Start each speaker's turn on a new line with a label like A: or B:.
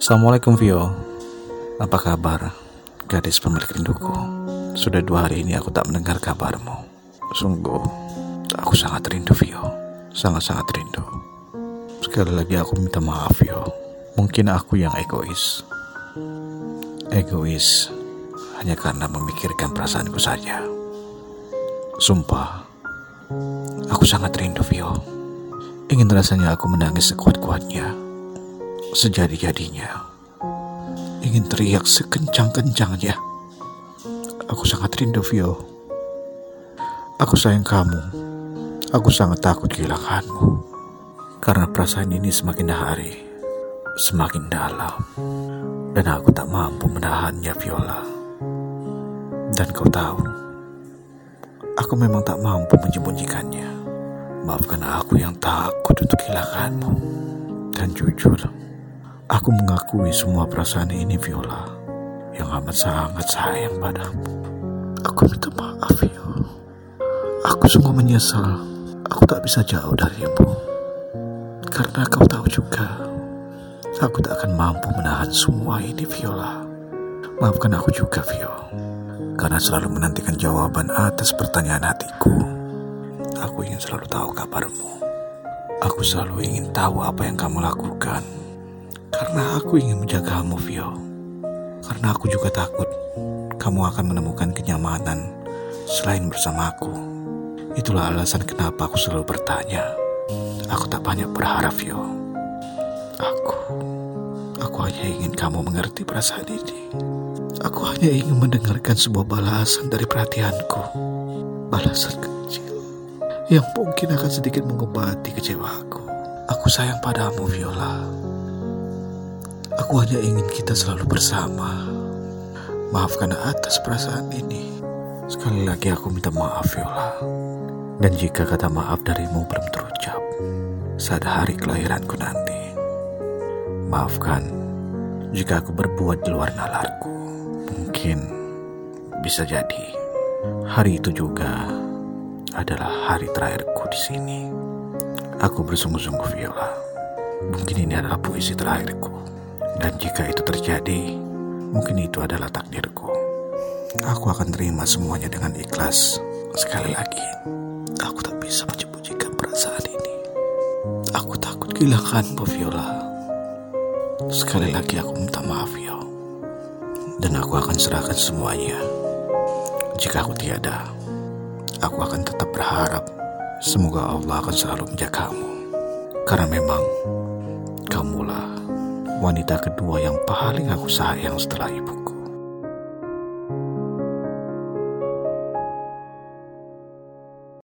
A: Assalamualaikum Vio. Apa kabar Gadis pemilik rinduku? Sudah dua hari ini aku tak mendengar kabarmu. Sungguh Aku sangat rindu Vio. Sangat-sangat rindu. Sekali lagi aku minta maaf Vio. Mungkin aku yang egois. Egois Hanya karena memikirkan perasaanku saja. Sumpah Aku sangat rindu Vio. Ingin rasanya aku menangis sekuat-kuatnya sejadi-jadinya. Ingin teriak sekencang-kencangnya. Aku sangat rindu Vio. Aku sayang kamu. Aku sangat takut kehilanganmu. Karena perasaan ini semakin hari, semakin dalam. Dan aku tak mampu menahannya Viola. Dan kau tahu, aku memang tak mampu menyembunyikannya. Maafkan aku yang takut untuk kehilanganmu. Dan jujur, Aku mengakui semua perasaan ini Viola yang amat sangat sayang padamu. Aku minta maaf Viola. Aku sungguh menyesal aku tak bisa jauh darimu. Karena kau tahu juga aku tak akan mampu menahan semua ini Viola. Maafkan aku juga Vio. Karena selalu menantikan jawaban atas pertanyaan hatiku. Aku ingin selalu tahu kabarmu. Aku selalu ingin tahu apa yang kamu lakukan karena aku ingin menjagamu, Vio. Karena aku juga takut kamu akan menemukan kenyamanan selain bersamaku. Itulah alasan kenapa aku selalu bertanya. Aku tak banyak berharap, Vio. Aku, aku hanya ingin kamu mengerti perasaan ini. Aku hanya ingin mendengarkan sebuah balasan dari perhatianku. Balasan kecil yang mungkin akan sedikit mengobati kecewaku. Aku sayang padamu, Viola. Aku hanya ingin kita selalu bersama. Maafkan atas perasaan ini. Sekali lagi aku minta maaf, Viola. Dan jika kata maaf darimu belum terucap saat hari kelahiranku nanti, maafkan jika aku berbuat di luar nalarku. Mungkin bisa jadi hari itu juga adalah hari terakhirku di sini. Aku bersungguh-sungguh, Viola. Mungkin ini adalah puisi terakhirku. Dan jika itu terjadi, mungkin itu adalah takdirku. Aku akan terima semuanya dengan ikhlas. Sekali lagi, aku tak bisa menyembunyikan perasaan ini. Aku takut kehilanganmu, Viola. Sekali lagi aku minta maaf, Vio. Dan aku akan serahkan semuanya. Jika aku tiada, aku akan tetap berharap semoga Allah akan selalu menjagamu. Karena memang wanita kedua yang paling aku sayang setelah ibuku.